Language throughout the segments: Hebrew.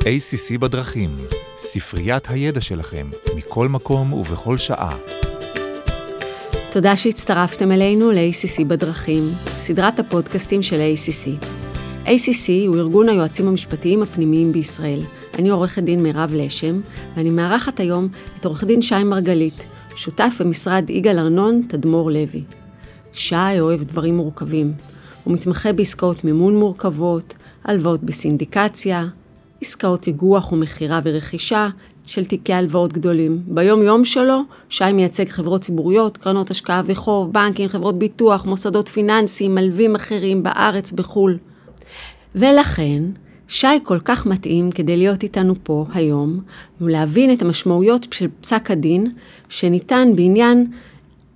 ACC בדרכים, ספריית הידע שלכם, מכל מקום ובכל שעה. תודה שהצטרפתם אלינו ל-ACC בדרכים, סדרת הפודקאסטים של ACC. ACC הוא ארגון היועצים המשפטיים הפנימיים בישראל. אני עורכת דין מירב לשם, ואני מארחת היום את עורך דין שי מרגלית, שותף במשרד יגאל ארנון, תדמור לוי. שי אוהב דברים מורכבים. הוא מתמחה בעסקאות מימון מורכבות, הלוואות בסינדיקציה, עסקאות איגוח ומכירה ורכישה של תיקי הלוואות גדולים. ביום-יום שלו, שי מייצג חברות ציבוריות, קרנות השקעה וחוב, בנקים, חברות ביטוח, מוסדות פיננסיים, מלווים אחרים בארץ, בחו"ל. ולכן, שי כל כך מתאים כדי להיות איתנו פה היום, ולהבין את המשמעויות של פסק הדין שניתן בעניין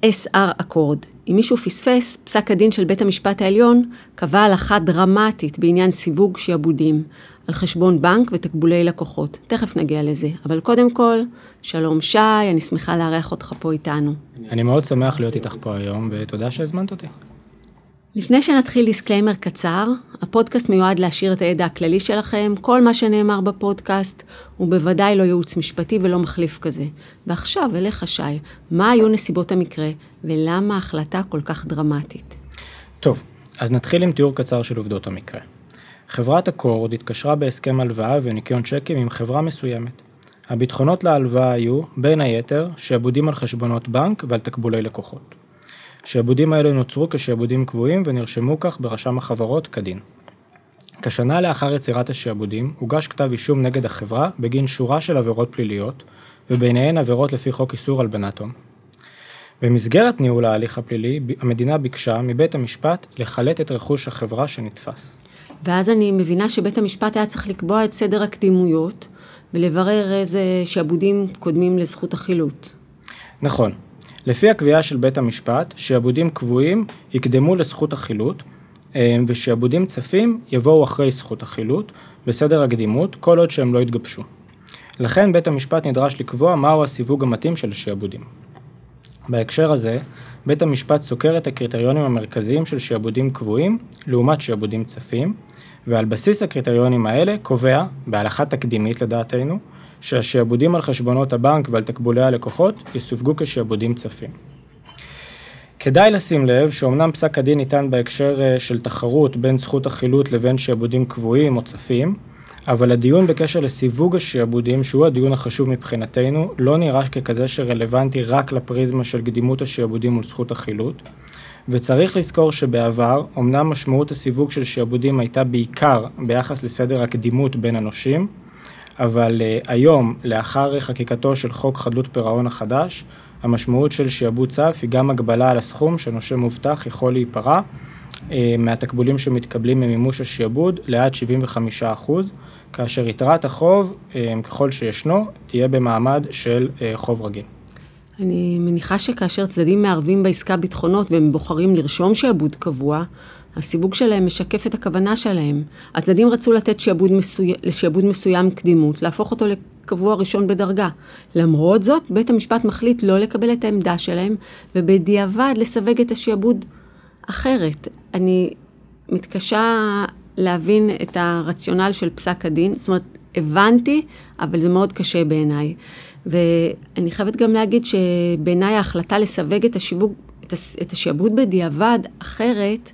SR אקורד. אם מישהו פספס, פסק הדין של בית המשפט העליון קבע הלכה דרמטית בעניין סיווג שעבודים על חשבון בנק ותקבולי לקוחות. תכף נגיע לזה. אבל קודם כל, שלום שי, אני שמחה לארח אותך פה איתנו. אני מאוד שמח להיות איתך פה היום, ותודה שהזמנת אותי. לפני שנתחיל disclaimer קצר, הפודקאסט מיועד להשאיר את הידע הכללי שלכם, כל מה שנאמר בפודקאסט הוא בוודאי לא ייעוץ משפטי ולא מחליף כזה. ועכשיו אליך שי, מה היו נסיבות המקרה ולמה ההחלטה כל כך דרמטית? טוב, אז נתחיל עם תיאור קצר של עובדות המקרה. חברת אקורד התקשרה בהסכם הלוואה וניקיון צ'קים עם חברה מסוימת. הביטחונות להלוואה היו, בין היתר, שעבודים על חשבונות בנק ועל תקבולי לקוחות. שעבודים האלה נוצרו כשעבודים קבועים ונרשמו כך ברשם החברות כדין. כשנה לאחר יצירת השעבודים, הוגש כתב אישום נגד החברה בגין שורה של עבירות פליליות, וביניהן עבירות לפי חוק איסור הלבנת הון. במסגרת ניהול ההליך הפלילי, המדינה ביקשה מבית המשפט לחלט את רכוש החברה שנתפס. ואז אני מבינה שבית המשפט היה צריך לקבוע את סדר הקדימויות ולברר איזה שעבודים קודמים לזכות החילוט. נכון. לפי הקביעה של בית המשפט, שעבודים קבועים יקדמו לזכות החילוט, אה, ושעבודים צפים יבואו אחרי זכות החילוט, בסדר הקדימות, כל עוד שהם לא יתגבשו. לכן בית המשפט נדרש לקבוע מהו הסיווג המתאים של שעבודים. בהקשר הזה, בית המשפט סוקר את הקריטריונים המרכזיים של שעבודים קבועים לעומת שעבודים צפים, ועל בסיס הקריטריונים האלה קובע, בהלכה תקדימית לדעתנו, שהשעבודים על חשבונות הבנק ועל תקבולי הלקוחות יסווגו כשעבודים צפים. כדאי לשים לב שאומנם פסק הדין ניתן בהקשר אה, של תחרות בין זכות החילוט לבין שעבודים קבועים או צפים, אבל הדיון בקשר לסיווג השעבודים, שהוא הדיון החשוב מבחינתנו, לא נראה ככזה שרלוונטי רק לפריזמה של קדימות השעבודים מול זכות החילוט, וצריך לזכור שבעבר, אמנם משמעות הסיווג של שעבודים הייתה בעיקר ביחס לסדר הקדימות בין הנושים, אבל uh, היום, לאחר חקיקתו של חוק חדלות פירעון החדש, המשמעות של שעבוד צף היא גם הגבלה על הסכום שנושה מובטח יכול להיפרע uh, מהתקבולים שמתקבלים ממימוש השעבוד לעד 75%, כאשר יתרת החוב, uh, ככל שישנו, תהיה במעמד של uh, חוב רגיל. אני מניחה שכאשר צדדים מערבים בעסקה ביטחונות והם בוחרים לרשום שעבוד קבוע, הסיווג שלהם משקף את הכוונה שלהם. הצדדים רצו לתת שעבוד, מסוי... מסוים קדימות, להפוך אותו לקבוע ראשון בדרגה. למרות זאת, בית המשפט מחליט לא לקבל את העמדה שלהם, ובדיעבד לסווג את השעבוד אחרת. אני מתקשה להבין את הרציונל של פסק הדין, זאת אומרת, הבנתי, אבל זה מאוד קשה בעיניי. ואני חייבת גם להגיד שבעיניי ההחלטה לסווג את השיווק, את השעבוד בדיעבד אחרת,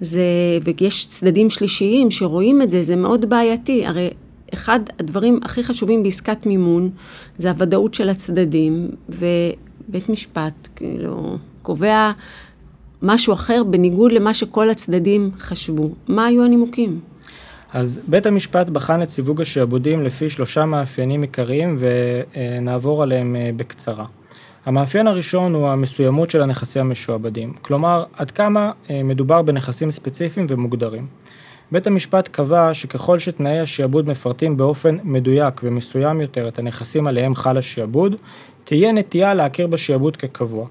זה, ויש צדדים שלישיים שרואים את זה, זה מאוד בעייתי. הרי אחד הדברים הכי חשובים בעסקת מימון זה הוודאות של הצדדים, ובית משפט כאילו קובע משהו אחר בניגוד למה שכל הצדדים חשבו. מה היו הנימוקים? אז בית המשפט בחן את סיווג השעבודים לפי שלושה מאפיינים עיקריים ונעבור עליהם אה, בקצרה. המאפיין הראשון הוא המסוימות של הנכסים המשועבדים, כלומר עד כמה אה, מדובר בנכסים ספציפיים ומוגדרים. בית המשפט קבע שככל שתנאי השעבוד מפרטים באופן מדויק ומסוים יותר את הנכסים עליהם חל השעבוד, תהיה נטייה להכיר בשעבוד כקבוע.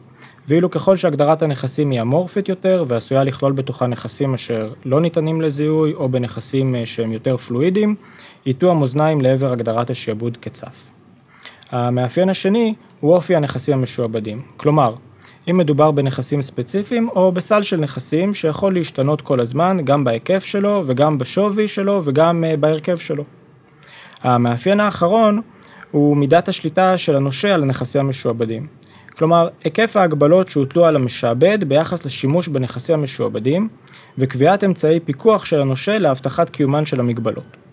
ואילו ככל שהגדרת הנכסים היא אמורפית יותר ועשויה לכלול בתוכה נכסים אשר לא ניתנים לזיהוי או בנכסים אה, שהם יותר פלואידיים, ייטו המאזניים לעבר הגדרת השעבוד כצף. המאפיין השני הוא אופי הנכסים המשועבדים, כלומר, אם מדובר בנכסים ספציפיים או בסל של נכסים שיכול להשתנות כל הזמן גם בהיקף שלו וגם בשווי שלו וגם אה, בהרכב שלו. המאפיין האחרון הוא מידת השליטה של הנושה על הנכסי המשועבדים. כלומר, היקף ההגבלות שהוטלו על המשעבד ביחס לשימוש בנכסי המשועבדים, וקביעת אמצעי פיקוח של הנושה להבטחת קיומן של המגבלות.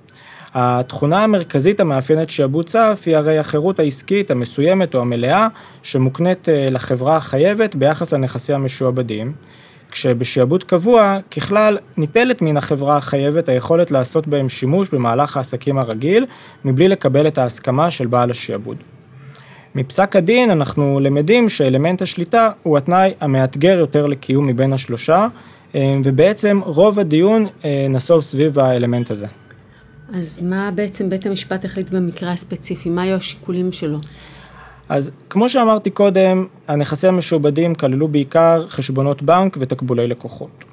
התכונה המרכזית המאפיינת שעבוד צף היא הרי החירות העסקית המסוימת או המלאה שמוקנית אה, לחברה החייבת ביחס לנכסי המשועבדים, כשבשעבוד קבוע, ככלל, ניטלת מן החברה החייבת היכולת לעשות בהם שימוש במהלך העסקים הרגיל, מבלי לקבל את ההסכמה של בעל השעבוד. מפסק הדין אנחנו למדים שאלמנט השליטה הוא התנאי המאתגר יותר לקיום מבין השלושה, אה, ובעצם רוב הדיון אה, נסוב סביב האלמנט הזה. אז מה בעצם בית המשפט החליט במקרה הספציפי? מה היו השיקולים שלו? אז כמו שאמרתי קודם, הנכסי המשועבדים כללו בעיקר חשבונות בנק ותקבולי לקוחות.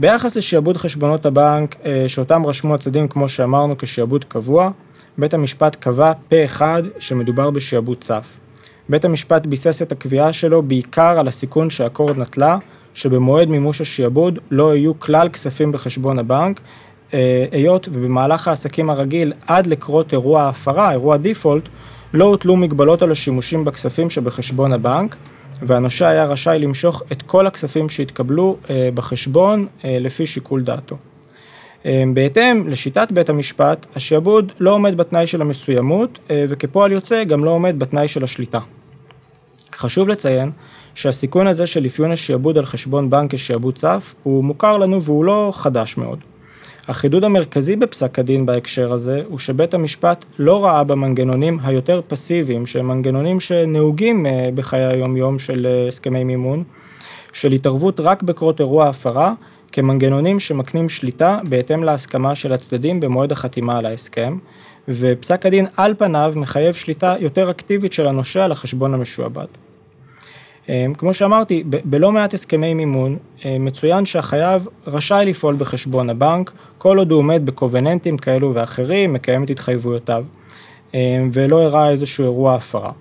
ביחס לשעבוד חשבונות הבנק אה, שאותם רשמו הצדדים כמו שאמרנו כשעבוד קבוע, בית המשפט קבע פה אחד שמדובר בשעבוד צף. בית המשפט ביסס את הקביעה שלו בעיקר על הסיכון שהקורד נטלה, שבמועד מימוש השעבוד לא יהיו כלל כספים בחשבון הבנק, היות ובמהלך העסקים הרגיל עד לקרות אירוע ההפרה, אירוע דיפולט, לא הוטלו מגבלות על השימושים בכספים שבחשבון הבנק, והנושה היה רשאי למשוך את כל הכספים שהתקבלו אה, בחשבון אה, לפי שיקול דעתו. בהתאם לשיטת בית המשפט, השעבוד לא עומד בתנאי של המסוימות, וכפועל יוצא גם לא עומד בתנאי של השליטה. חשוב לציין שהסיכון הזה של אפיון השעבוד על חשבון בנק כשעבוד צף הוא מוכר לנו והוא לא חדש מאוד. החידוד המרכזי בפסק הדין בהקשר הזה הוא שבית המשפט לא ראה במנגנונים היותר פסיביים, שהם מנגנונים שנהוגים אה, בחיי היום-יום של אה, הסכמי מימון, של התערבות רק בקרות אירוע הפרה, כמנגנונים שמקנים שליטה בהתאם להסכמה של הצדדים במועד החתימה על ההסכם, ופסק הדין על פניו מחייב שליטה יותר אקטיבית של הנושה על החשבון המשועבד. אמ, כמו שאמרתי, בלא מעט הסכמי מימון אמ, מצוין שהחייב רשאי לפעול בחשבון הבנק כל עוד הוא עומד בקובננטים כאלו ואחרים, מקיים את התחייבויותיו אמ, ולא הראה איזשהו אירוע הפרה.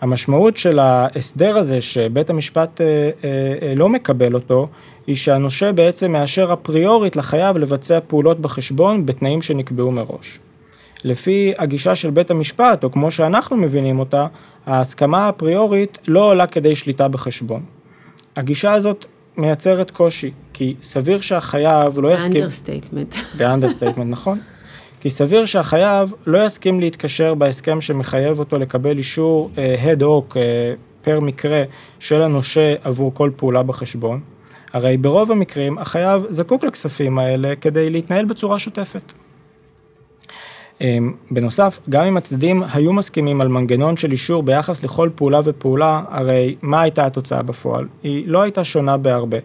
המשמעות של ההסדר הזה שבית המשפט אה, אה, אה, לא מקבל אותו, היא שהנושה בעצם מאשר אפריורית לחייב לבצע פעולות בחשבון בתנאים שנקבעו מראש. לפי הגישה של בית המשפט, או כמו שאנחנו מבינים אותה, ההסכמה האפריורית לא עולה כדי שליטה בחשבון. הגישה הזאת מייצרת קושי, כי סביר שהחייב לא יסכים... ב understatement. ב understatement, נכון. כי סביר שהחייב לא יסכים להתקשר בהסכם שמחייב אותו לקבל אישור הד uh, הוק uh, פר מקרה של הנושה עבור כל פעולה בחשבון. הרי ברוב המקרים החייב זקוק לכספים האלה כדי להתנהל בצורה שוטפת. אמ, בנוסף, גם אם הצדדים היו מסכימים על מנגנון של אישור ביחס לכל פעולה ופעולה, הרי מה הייתה התוצאה בפועל? היא לא הייתה שונה בהרבה.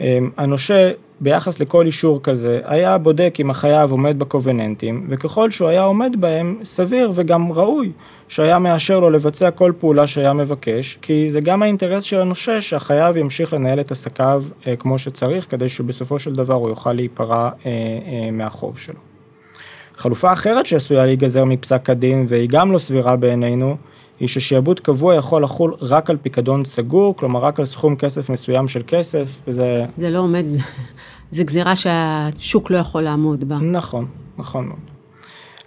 אמ, הנושה ביחס לכל אישור כזה היה בודק אם החייב עומד בקובננטים וככל שהוא היה עומד בהם סביר וגם ראוי שהיה מאשר לו לבצע כל פעולה שהיה מבקש כי זה גם האינטרס של הנושה שהחייב ימשיך לנהל את עסקיו אה, כמו שצריך כדי שבסופו של דבר הוא יוכל להיפרע אה, אה, מהחוב שלו. חלופה אחרת שעשויה להיגזר מפסק הדין והיא גם לא סבירה בעינינו, היא ששעבוד קבוע יכול לחול רק על פיקדון סגור, כלומר רק על סכום כסף מסוים של כסף, וזה... זה לא עומד, זה גזירה שהשוק לא יכול לעמוד בה. נכון, נכון מאוד.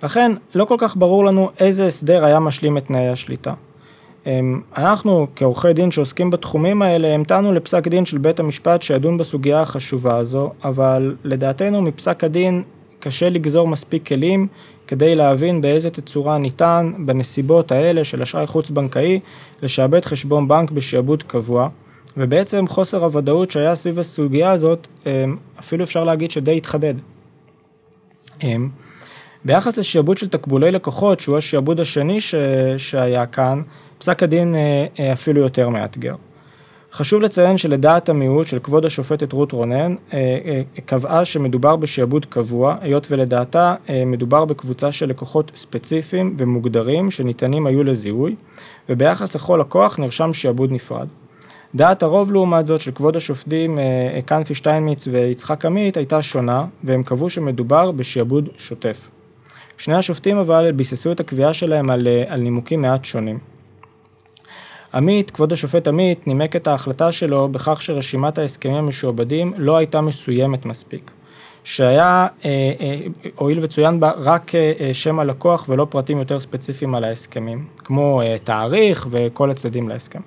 לכן, לא כל כך ברור לנו איזה הסדר היה משלים את תנאי השליטה. אמ, אנחנו כעורכי דין שעוסקים בתחומים האלה המתנו לפסק דין של בית המשפט שידון בסוגיה החשובה הזו, אבל לדעתנו מפסק הדין קשה לגזור מספיק כלים כדי להבין באיזה תצורה ניתן בנסיבות האלה של אשראי חוץ בנקאי לשעבד חשבון בנק בשעבוד קבוע ובעצם חוסר הוודאות שהיה סביב הסוגיה הזאת אמ, אפילו אפשר להגיד שדי התחדד. אמ, ביחס לשעבוד של תקבולי לקוחות שהוא השעבוד השני ש... שהיה כאן פסק הדין אה, אה, אפילו יותר מאתגר. חשוב לציין שלדעת המיעוט של כבוד השופטת רות רונן, אה, אה, קבעה שמדובר בשעבוד קבוע, היות ולדעתה אה, מדובר בקבוצה של לקוחות ספציפיים ומוגדרים שניתנים היו לזיהוי, וביחס לכל לקוח נרשם שעבוד נפרד. דעת הרוב לעומת זאת של כבוד השופטים קנפי שטיינמיץ ויצחק עמית הייתה שונה, והם קבעו שמדובר בשעבוד שוטף. שני השופטים אבל ביססו את הקביעה שלהם על, על נימוקים מעט שונים. עמית, כבוד השופט עמית, נימק את ההחלטה שלו בכך שרשימת ההסכמים המשועבדים לא הייתה מסוימת מספיק. שהיה, הואיל וצוין בה רק שם הלקוח ולא פרטים יותר ספציפיים על ההסכמים, כמו תאריך וכל הצדדים להסכם.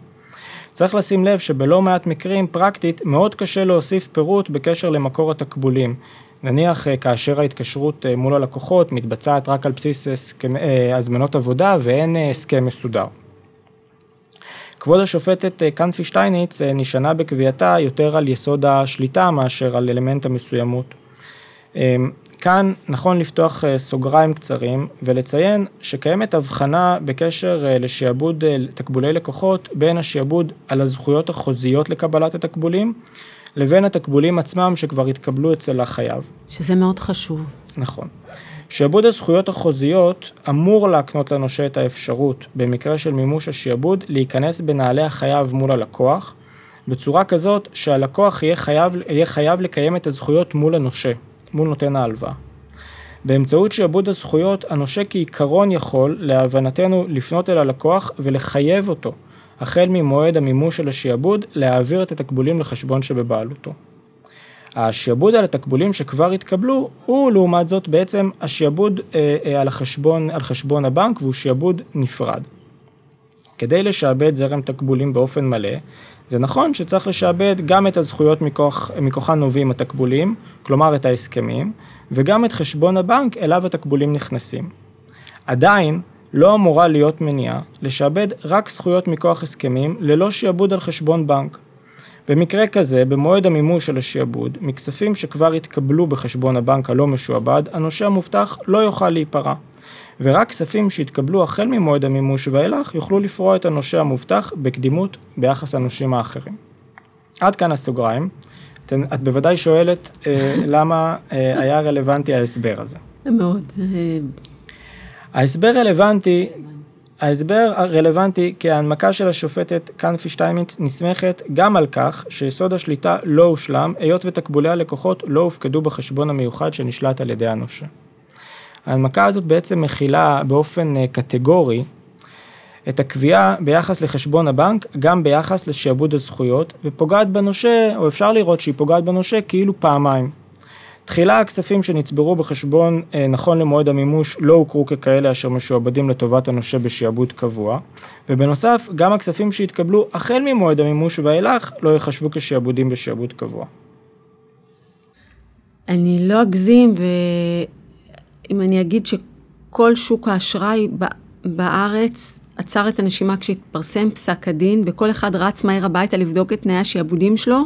צריך לשים לב שבלא מעט מקרים פרקטית מאוד קשה להוסיף פירוט בקשר למקור התקבולים. נניח כאשר ההתקשרות מול הלקוחות מתבצעת רק על בסיס הסכמ... הזמנות עבודה ואין הסכם מסודר. כבוד השופטת קנפי שטייניץ נשענה בקביעתה יותר על יסוד השליטה מאשר על אלמנט המסוימות. כאן נכון לפתוח סוגריים קצרים ולציין שקיימת הבחנה בקשר לשעבוד תקבולי לקוחות בין השעבוד על הזכויות החוזיות לקבלת התקבולים לבין התקבולים עצמם שכבר התקבלו אצל החייב. שזה מאוד חשוב. נכון. שעבוד הזכויות החוזיות אמור להקנות לנושה את האפשרות, במקרה של מימוש השעבוד, להיכנס בנעלי החייב מול הלקוח, בצורה כזאת שהלקוח יהיה חייב, יהיה חייב לקיים את הזכויות מול הנושה, מול נותן ההלוואה. באמצעות שעבוד הזכויות, הנושה כעיקרון יכול, להבנתנו, לפנות אל הלקוח ולחייב אותו, החל ממועד המימוש של השעבוד, להעביר את התקבולים לחשבון שבבעלותו. השעבוד על התקבולים שכבר התקבלו, הוא לעומת זאת בעצם השעבוד אה, אה, על, החשבון, על חשבון הבנק והוא שעבוד נפרד. כדי לשעבד זרם תקבולים באופן מלא, זה נכון שצריך לשעבד גם את הזכויות מכוח, מכוחן נובעים התקבולים, כלומר את ההסכמים, וגם את חשבון הבנק אליו התקבולים נכנסים. עדיין, לא אמורה להיות מניעה לשעבד רק זכויות מכוח הסכמים ללא שעבוד על חשבון בנק. במקרה כזה, במועד המימוש של השעבוד, מכספים שכבר התקבלו בחשבון הבנק הלא משועבד, הנושה המובטח לא יוכל להיפרע. ורק כספים שהתקבלו החל ממועד המימוש ואילך יוכלו לפרוע את הנושה המובטח בקדימות ביחס לנושים האחרים. עד כאן הסוגריים. את בוודאי שואלת אה, למה אה, היה רלוונטי ההסבר הזה. מאוד. אה, ההסבר רלוונטי ההסבר הרלוונטי כי ההנמקה של השופטת קנפי שטיימיץ נסמכת גם על כך שיסוד השליטה לא הושלם, היות ותקבולי הלקוחות לא הופקדו בחשבון המיוחד שנשלט על ידי הנושה. ההנמקה הזאת בעצם מכילה באופן אה, קטגורי את הקביעה ביחס לחשבון הבנק, גם ביחס לשעבוד הזכויות, ופוגעת בנושה, או אפשר לראות שהיא פוגעת בנושה כאילו פעמיים. תחילה הכספים שנצברו בחשבון אה, נכון למועד המימוש לא הוכרו ככאלה אשר משועבדים לטובת הנושה בשעבוד קבוע, ובנוסף גם הכספים שהתקבלו החל ממועד המימוש ואילך לא ייחשבו כשעבודים בשעבוד קבוע. אני לא אגזים, ואם אני אגיד שכל שוק האשראי בארץ עצר את הנשימה כשהתפרסם פסק הדין, וכל אחד רץ מהר הביתה לבדוק את תנאי השעבודים שלו,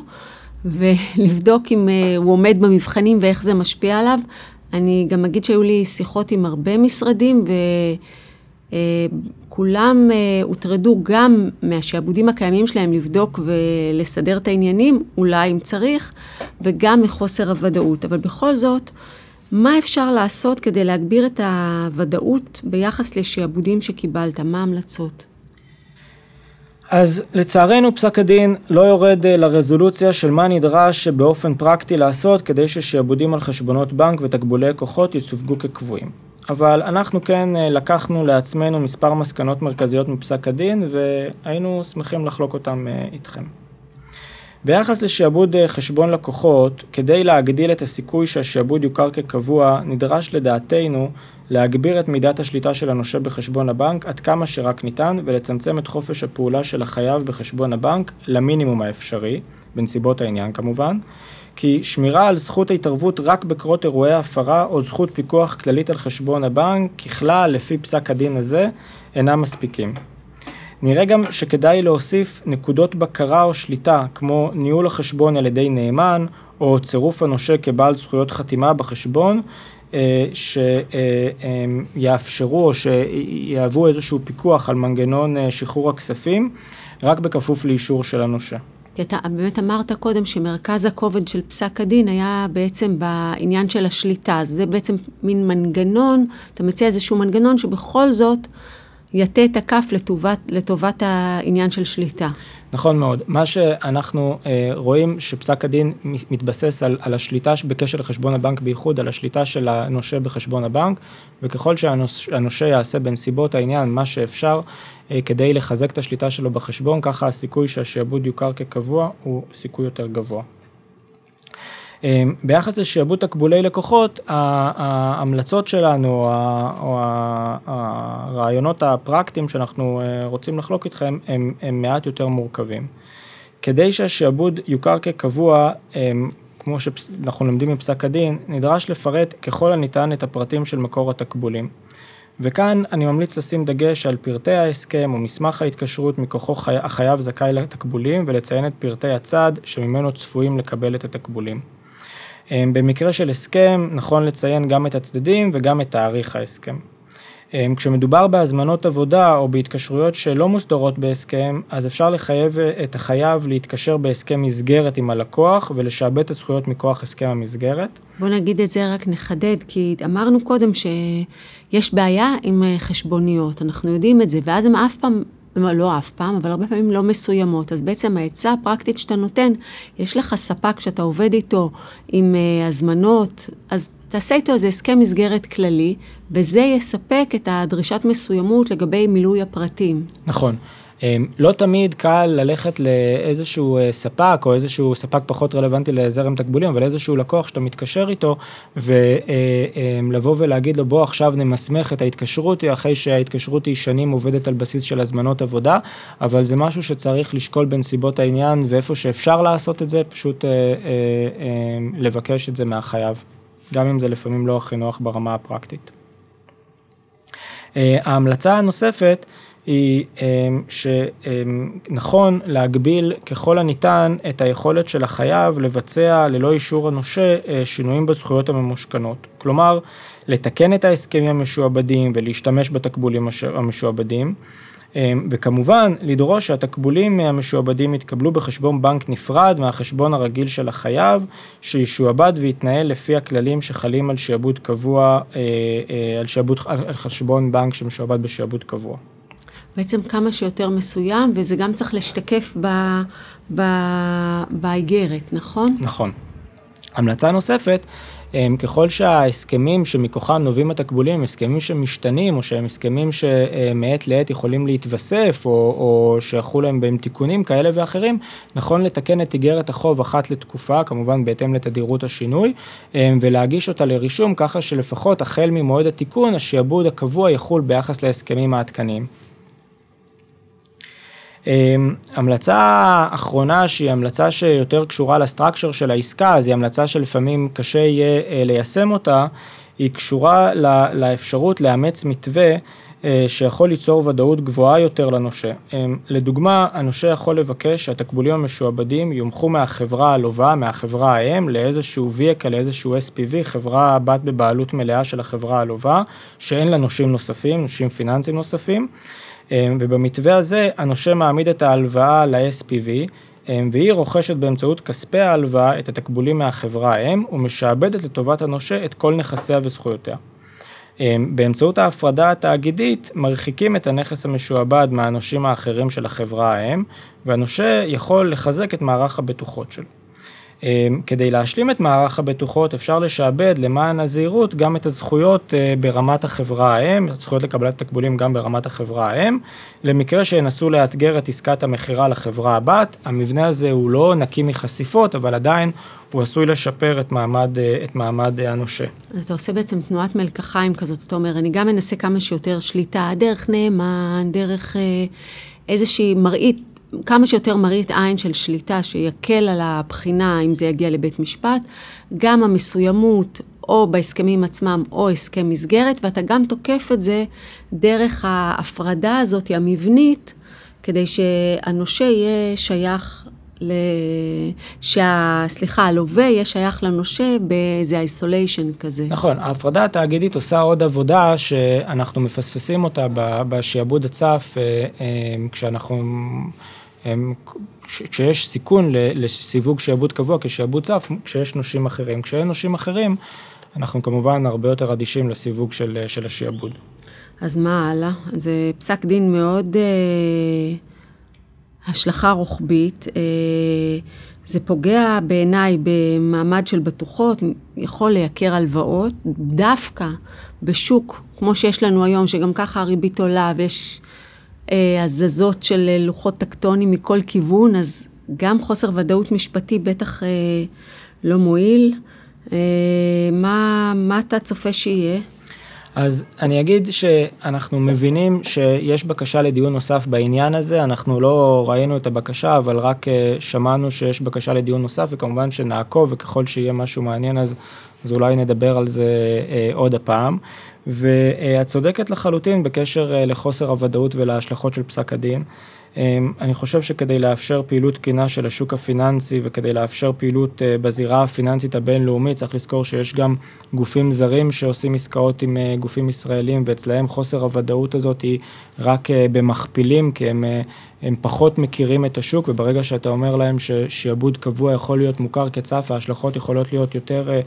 ולבדוק אם uh, הוא עומד במבחנים ואיך זה משפיע עליו. אני גם אגיד שהיו לי שיחות עם הרבה משרדים, וכולם uh, uh, הוטרדו גם מהשעבודים הקיימים שלהם לבדוק ולסדר את העניינים, אולי אם צריך, וגם מחוסר הוודאות. אבל בכל זאת, מה אפשר לעשות כדי להגביר את הוודאות ביחס לשעבודים שקיבלת? מה ההמלצות? אז לצערנו פסק הדין לא יורד אה, לרזולוציה של מה נדרש באופן פרקטי לעשות כדי ששעבודים על חשבונות בנק ותקבולי כוחות יסווגו כקבועים. אבל אנחנו כן אה, לקחנו לעצמנו מספר מסקנות מרכזיות מפסק הדין והיינו שמחים לחלוק אותם אה, איתכם. ביחס לשעבוד חשבון לקוחות, כדי להגדיל את הסיכוי שהשעבוד יוכר כקבוע, נדרש לדעתנו להגביר את מידת השליטה של הנושה בחשבון הבנק עד כמה שרק ניתן ולצמצם את חופש הפעולה של החייב בחשבון הבנק למינימום האפשרי, בנסיבות העניין כמובן, כי שמירה על זכות ההתערבות רק בקרות אירועי הפרה או זכות פיקוח כללית על חשבון הבנק, ככלל לפי פסק הדין הזה, אינם מספיקים. נראה גם שכדאי להוסיף נקודות בקרה או שליטה, כמו ניהול החשבון על ידי נאמן, או צירוף הנושה כבעל זכויות חתימה בחשבון, אה, שיאפשרו או שיהוו איזשהו פיקוח על מנגנון אה, שחרור הכספים, רק בכפוף לאישור של הנושה. כי אתה באמת אמרת קודם שמרכז הכובד של פסק הדין היה בעצם בעניין של השליטה. זה בעצם מין מנגנון, אתה מציע איזשהו מנגנון שבכל זאת יטה את הכף לטובת, לטובת העניין של שליטה. נכון מאוד. מה שאנחנו אה, רואים שפסק הדין מתבסס על, על השליטה בקשר לחשבון הבנק, בייחוד על השליטה של הנושה בחשבון הבנק, וככל שהנושה יעשה בנסיבות העניין מה שאפשר אה, כדי לחזק את השליטה שלו בחשבון, ככה הסיכוי שהשעבוד יוכר כקבוע הוא סיכוי יותר גבוה. ביחס לשעבוד תקבולי לקוחות, ההמלצות שלנו או הרעיונות הפרקטיים שאנחנו רוצים לחלוק איתכם הם, הם מעט יותר מורכבים. כדי שהשעבוד יוכר כקבוע, כמו שאנחנו לומדים מפסק הדין, נדרש לפרט ככל הניתן את הפרטים של מקור התקבולים. וכאן אני ממליץ לשים דגש על פרטי ההסכם או מסמך ההתקשרות מכוחו חי... החייב זכאי לתקבולים ולציין את פרטי הצד שממנו צפויים לקבל את התקבולים. אמ, במקרה של הסכם נכון לציין גם את הצדדים וגם את תאריך ההסכם. אמ, כשמדובר בהזמנות עבודה או בהתקשרויות שלא מוסדרות בהסכם, אז אפשר לחייב את החייב להתקשר בהסכם מסגרת עם הלקוח ולשעבד את הזכויות מכוח הסכם המסגרת. בוא נגיד את זה, רק נחדד, כי אמרנו קודם שיש בעיה עם אה, חשבוניות, אנחנו יודעים את זה, ואז הם אף פעם לא אף פעם, אבל הרבה פעמים לא מסוימות. אז בעצם העצה הפרקטית שאתה נותן, יש לך ספק שאתה עובד איתו עם uh, הזמנות, אז תעשה איתו איזה הסכם מסגרת כללי, וזה יספק את הדרישת מסוימות לגבי מילוי הפרטים. נכון. אמ, לא תמיד קל ללכת לאיזשהו אה, ספק או איזשהו ספק פחות רלוונטי לזרם תקבולים, אבל איזשהו לקוח שאתה מתקשר איתו ולבוא אה, אמ, ולהגיד לו בוא עכשיו נמסמך את ההתקשרות, אחרי שההתקשרות היא שנים עובדת על בסיס של הזמנות עבודה, אבל זה משהו שצריך לשקול בנסיבות העניין ואיפה שאפשר לעשות את זה, פשוט אה, אמ, לבקש את זה מהחייב. גם אם זה לפעמים לא הכי נוח ברמה הפרקטית. ההמלצה הנוספת היא אמ, שנכון להגביל ככל הניתן את היכולת של החייב לבצע ללא אישור הנושה אה, שינויים בזכויות הממושכנות. כלומר, לתקן את ההסכמים המשועבדים ולהשתמש בתקבולים המשועבדים. אמ, וכמובן, לדרוש שהתקבולים המשועבדים יתקבלו בחשבון בנק נפרד מהחשבון הרגיל של החייב, שישועבד ויתנהל לפי הכללים שחלים על שעבוד קבוע, אה, אה, על, שעבוד, על חשבון בנק שמשועבד בשעבוד קבוע. בעצם כמה שיותר מסוים, וזה גם צריך להשתקף באיגרת, נכון? נכון. המלצה נוספת, הם, ככל שההסכמים שמכוחם נובעים התקבולים הם הסכמים שמשתנים, או שהם הסכמים שמעת לעת יכולים להתווסף, או, או שיחול להם בהם תיקונים כאלה ואחרים, נכון לתקן את איגרת החוב אחת לתקופה, כמובן בהתאם לתדירות השינוי, ולהגיש אותה לרישום, ככה שלפחות החל ממועד התיקון, השעבוד הקבוע יחול ביחס להסכמים העדכניים. אמ, המלצה אחרונה שהיא המלצה שיותר קשורה לסטרקצ'ר של העסקה, אז היא המלצה שלפעמים קשה יהיה אה, ליישם אותה, היא קשורה לאפשרות לאמץ מתווה אה, שיכול ליצור ודאות גבוהה יותר לנושה. אמ, לדוגמה, הנושה יכול לבקש שהתקבולים המשועבדים יומחו מהחברה הלווה, מהחברה האם, לאיזשהו ויקל, לאיזשהו SPV, חברה בת בבעלות מלאה של החברה הלווה, שאין לה נושים נוספים, נושים פיננסיים נוספים. אמ, ובמתווה הזה הנושה מעמיד את ההלוואה ל-SPV אמ, והיא רוכשת באמצעות כספי ההלוואה את התקבולים מהחברה האם ומשעבדת לטובת הנושה את כל נכסיה וזכויותיה. אמ, באמצעות ההפרדה התאגידית מרחיקים את הנכס המשועבד מהנושים האחרים של החברה האם והנושה יכול לחזק את מערך הבטוחות שלו. אמ, כדי להשלים את מערך הבטוחות אפשר לשעבד למען הזהירות גם את הזכויות אה, ברמת החברה האם, זכויות לקבלת תקבולים גם ברמת החברה האם, למקרה שינסו לאתגר את עסקת המכירה לחברה הבת, המבנה הזה הוא לא נקי מחשיפות, אבל עדיין הוא עשוי לשפר את מעמד, אה, את מעמד אה, הנושה. אז אתה עושה בעצם תנועת מלקחיים כזאת, אתה אומר, אני גם מנסה כמה שיותר שליטה, דרך נאמן, דרך איזושהי מראית כמה שיותר מראית עין של שליטה שיקל על הבחינה אם זה יגיע לבית משפט, גם המסוימות או בהסכמים עצמם או הסכם מסגרת, ואתה גם תוקף את זה דרך ההפרדה הזאת המבנית, כדי שהנושה יהיה שייך ל... שה... סליחה, הלווה יהיה שייך לנושה באיזה איסוליישן כזה. נכון, ההפרדה התאגידית עושה עוד עבודה שאנחנו מפספסים אותה בשעבוד הצף אה, אה, כשאנחנו... הם, כשיש סיכון לסיווג שעבוד קבוע כשעבוד צף, כשיש נושים אחרים. כשאין נושים אחרים, אנחנו כמובן הרבה יותר אדישים לסיווג של, של השעבוד. אז מה הלאה? זה פסק דין מאוד אה, השלכה רוחבית. אה, זה פוגע בעיניי במעמד של בטוחות, יכול לייקר הלוואות, דווקא בשוק כמו שיש לנו היום, שגם ככה הריבית עולה ויש הזזות של לוחות טקטונים מכל כיוון, אז גם חוסר ודאות משפטי בטח אה, לא מועיל. אה, מה, מה אתה צופה שיהיה? אז אני אגיד שאנחנו מבינים שיש בקשה לדיון נוסף בעניין הזה, אנחנו לא ראינו את הבקשה, אבל רק אה, שמענו שיש בקשה לדיון נוסף, וכמובן שנעקוב, וככל שיהיה משהו מעניין אז, אז אולי נדבר על זה אה, עוד הפעם. ואת צודקת לחלוטין בקשר אה, לחוסר הוודאות ולהשלכות של פסק הדין. אמ, אני חושב שכדי לאפשר פעילות תקינה של השוק הפיננסי וכדי לאפשר פעילות אה, בזירה הפיננסית הבינלאומית, צריך לזכור שיש גם גופים זרים שעושים עסקאות עם אה, גופים ישראלים, ואצלהם חוסר הוודאות הזאת היא רק במכפילים, כי הם, הם פחות מכירים את השוק, וברגע שאתה אומר להם ששיעבוד קבוע יכול להיות מוכר כצף, ההשלכות יכולות להיות יותר...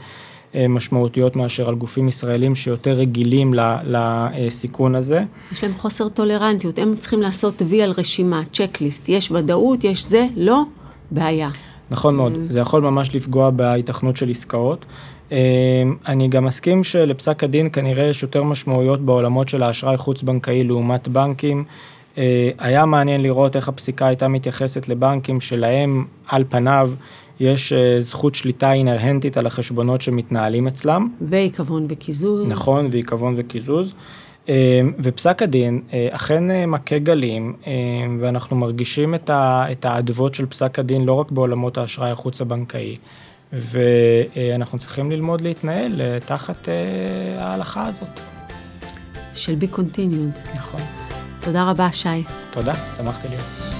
אה, משמעותיות מאשר על גופים ישראלים שיותר רגילים לסיכון הזה. יש להם חוסר טולרנטיות, הם צריכים לעשות וי על רשימה, צ'קליסט, יש ודאות, יש זה, לא, בעיה. נכון מאוד, זה יכול ממש לפגוע בהיתכנות של עסקאות. אה, אני גם מסכים שלפסק הדין כנראה יש יותר משמעויות בעולמות של האשראי חוץ-בנקאי לעומת בנקים. אה, היה מעניין לראות איך הפסיקה הייתה מתייחסת לבנקים שלהם על פניו יש אה, זכות שליטה אינהרנטית על החשבונות שמתנהלים אצלם. ועיקבון וקיזוז. נכון, ועיקבון וקיזוז. אה, ופסק הדין אה, אכן מכה גלים, ואנחנו מרגישים את האדוות של פסק הדין לא רק בעולמות האשראי החוץ הבנקאי, ואנחנו צריכים ללמוד להתנהל תחת ההלכה הזאת. של בי קונטיניוד. נכון. תודה רבה, שי. תודה, שמחתי להיות.